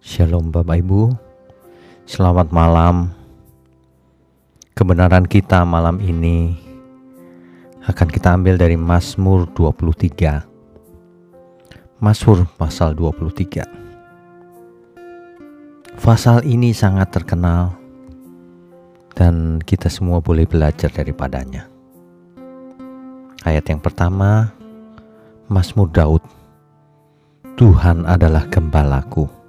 Shalom Bapak Ibu. Selamat malam. Kebenaran kita malam ini Akan kita ambil dari Mazmur 23 Mazmur pasal 23 Pasal ini sangat terkenal Dan kita semua boleh belajar daripadanya. Ayat yang pertama Mazmur Daud Tuhan adalah gembalaku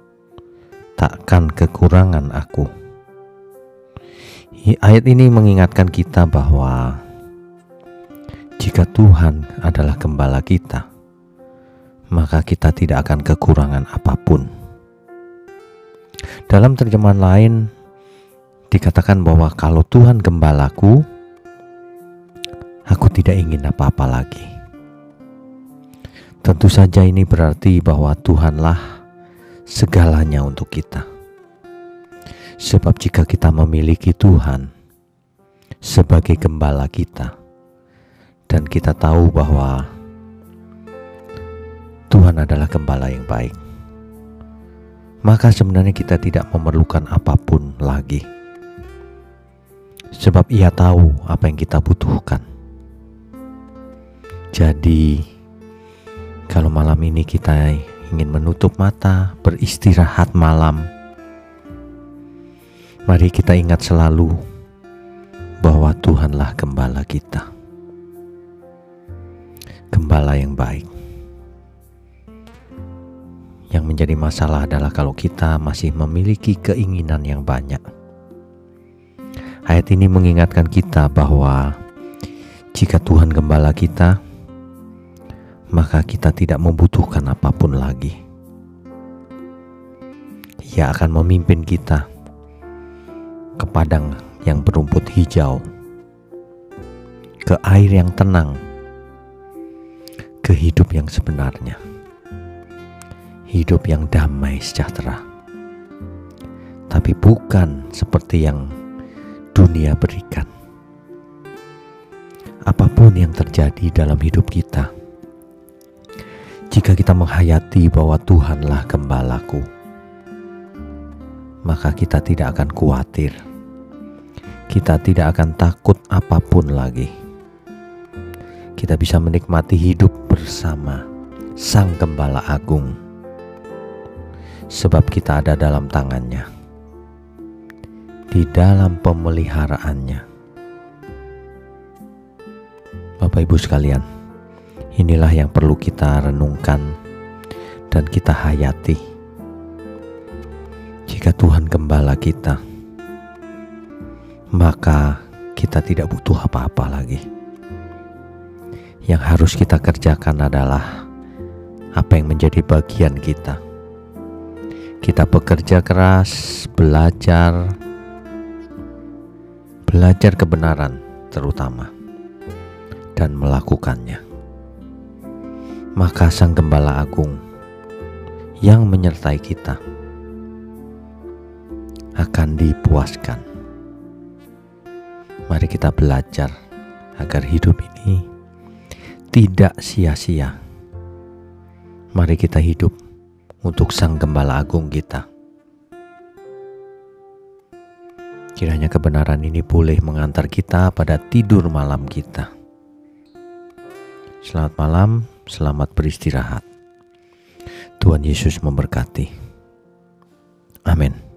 takkan kekurangan aku. Ayat ini mengingatkan kita bahwa jika Tuhan adalah gembala kita, maka kita tidak akan kekurangan apa pun. Dalam terjemahan lain dikatakan bahwa kalau Tuhan gembalaku, aku tidak ingin apa-apa lagi. Tentu saja ini berarti bahwa Tuhanlah segalanya untuk kita. Sebab jika kita memiliki Tuhan sebagai gembala kita dan kita tahu bahwa Tuhan adalah gembala yang baik, maka sebenarnya kita tidak memerlukan apa pun lagi. Sebab ia tahu apa yang kita butuhkan. Jadi, kalau malam ini kita ingin menutup mata, beristirahat malam, mari kita ingat selalu bahwa Tuhanlah gembala kita. Gembala yang baik. Yang menjadi masalah adalah kalau kita masih memiliki keinginan yang banyak. Ayat ini mengingatkan kita bahwa jika Tuhan gembala kita, maka kita tidak membutuhkan apa pun lagi. Ia akan memimpin kita ke padang yang berumput hijau, ke air yang tenang, ke hidup yang sebenarnya, hidup yang damai sejahtera, tapi bukan seperti yang dunia berikan. Apa pun yang terjadi dalam hidup kita jika kita menghayati bahwa Tuhanlah gembalaku, maka kita tidak akan khawatir. Kita tidak akan takut apa pun lagi. Kita bisa menikmati hidup bersama Sang Gembala Agung, sebab kita ada dalam tangannya, di dalam pemeliharaannya. Bapak, ibu sekalian Inilah yang perlu kita renungkan dan kita hayati. Jika Tuhan gembala kita, maka kita tidak butuh apa-apa lagi. Yang harus kita kerjakan adalah apa yang menjadi bagian kita. Kita bekerja keras, belajar, belajar kebenaran terutama, dan melakukannya maka Sang Gembala Agung yang menyertai kita akan dipuaskan. Mari kita belajar agar hidup ini tidak sia-sia. Mari kita hidup untuk Sang Gembala Agung kita. Kiranya kebenaran ini boleh mengantar kita pada tidur malam kita. Selamat malam, selamat beristirahat. Tuhan Yesus memberkati. Amin.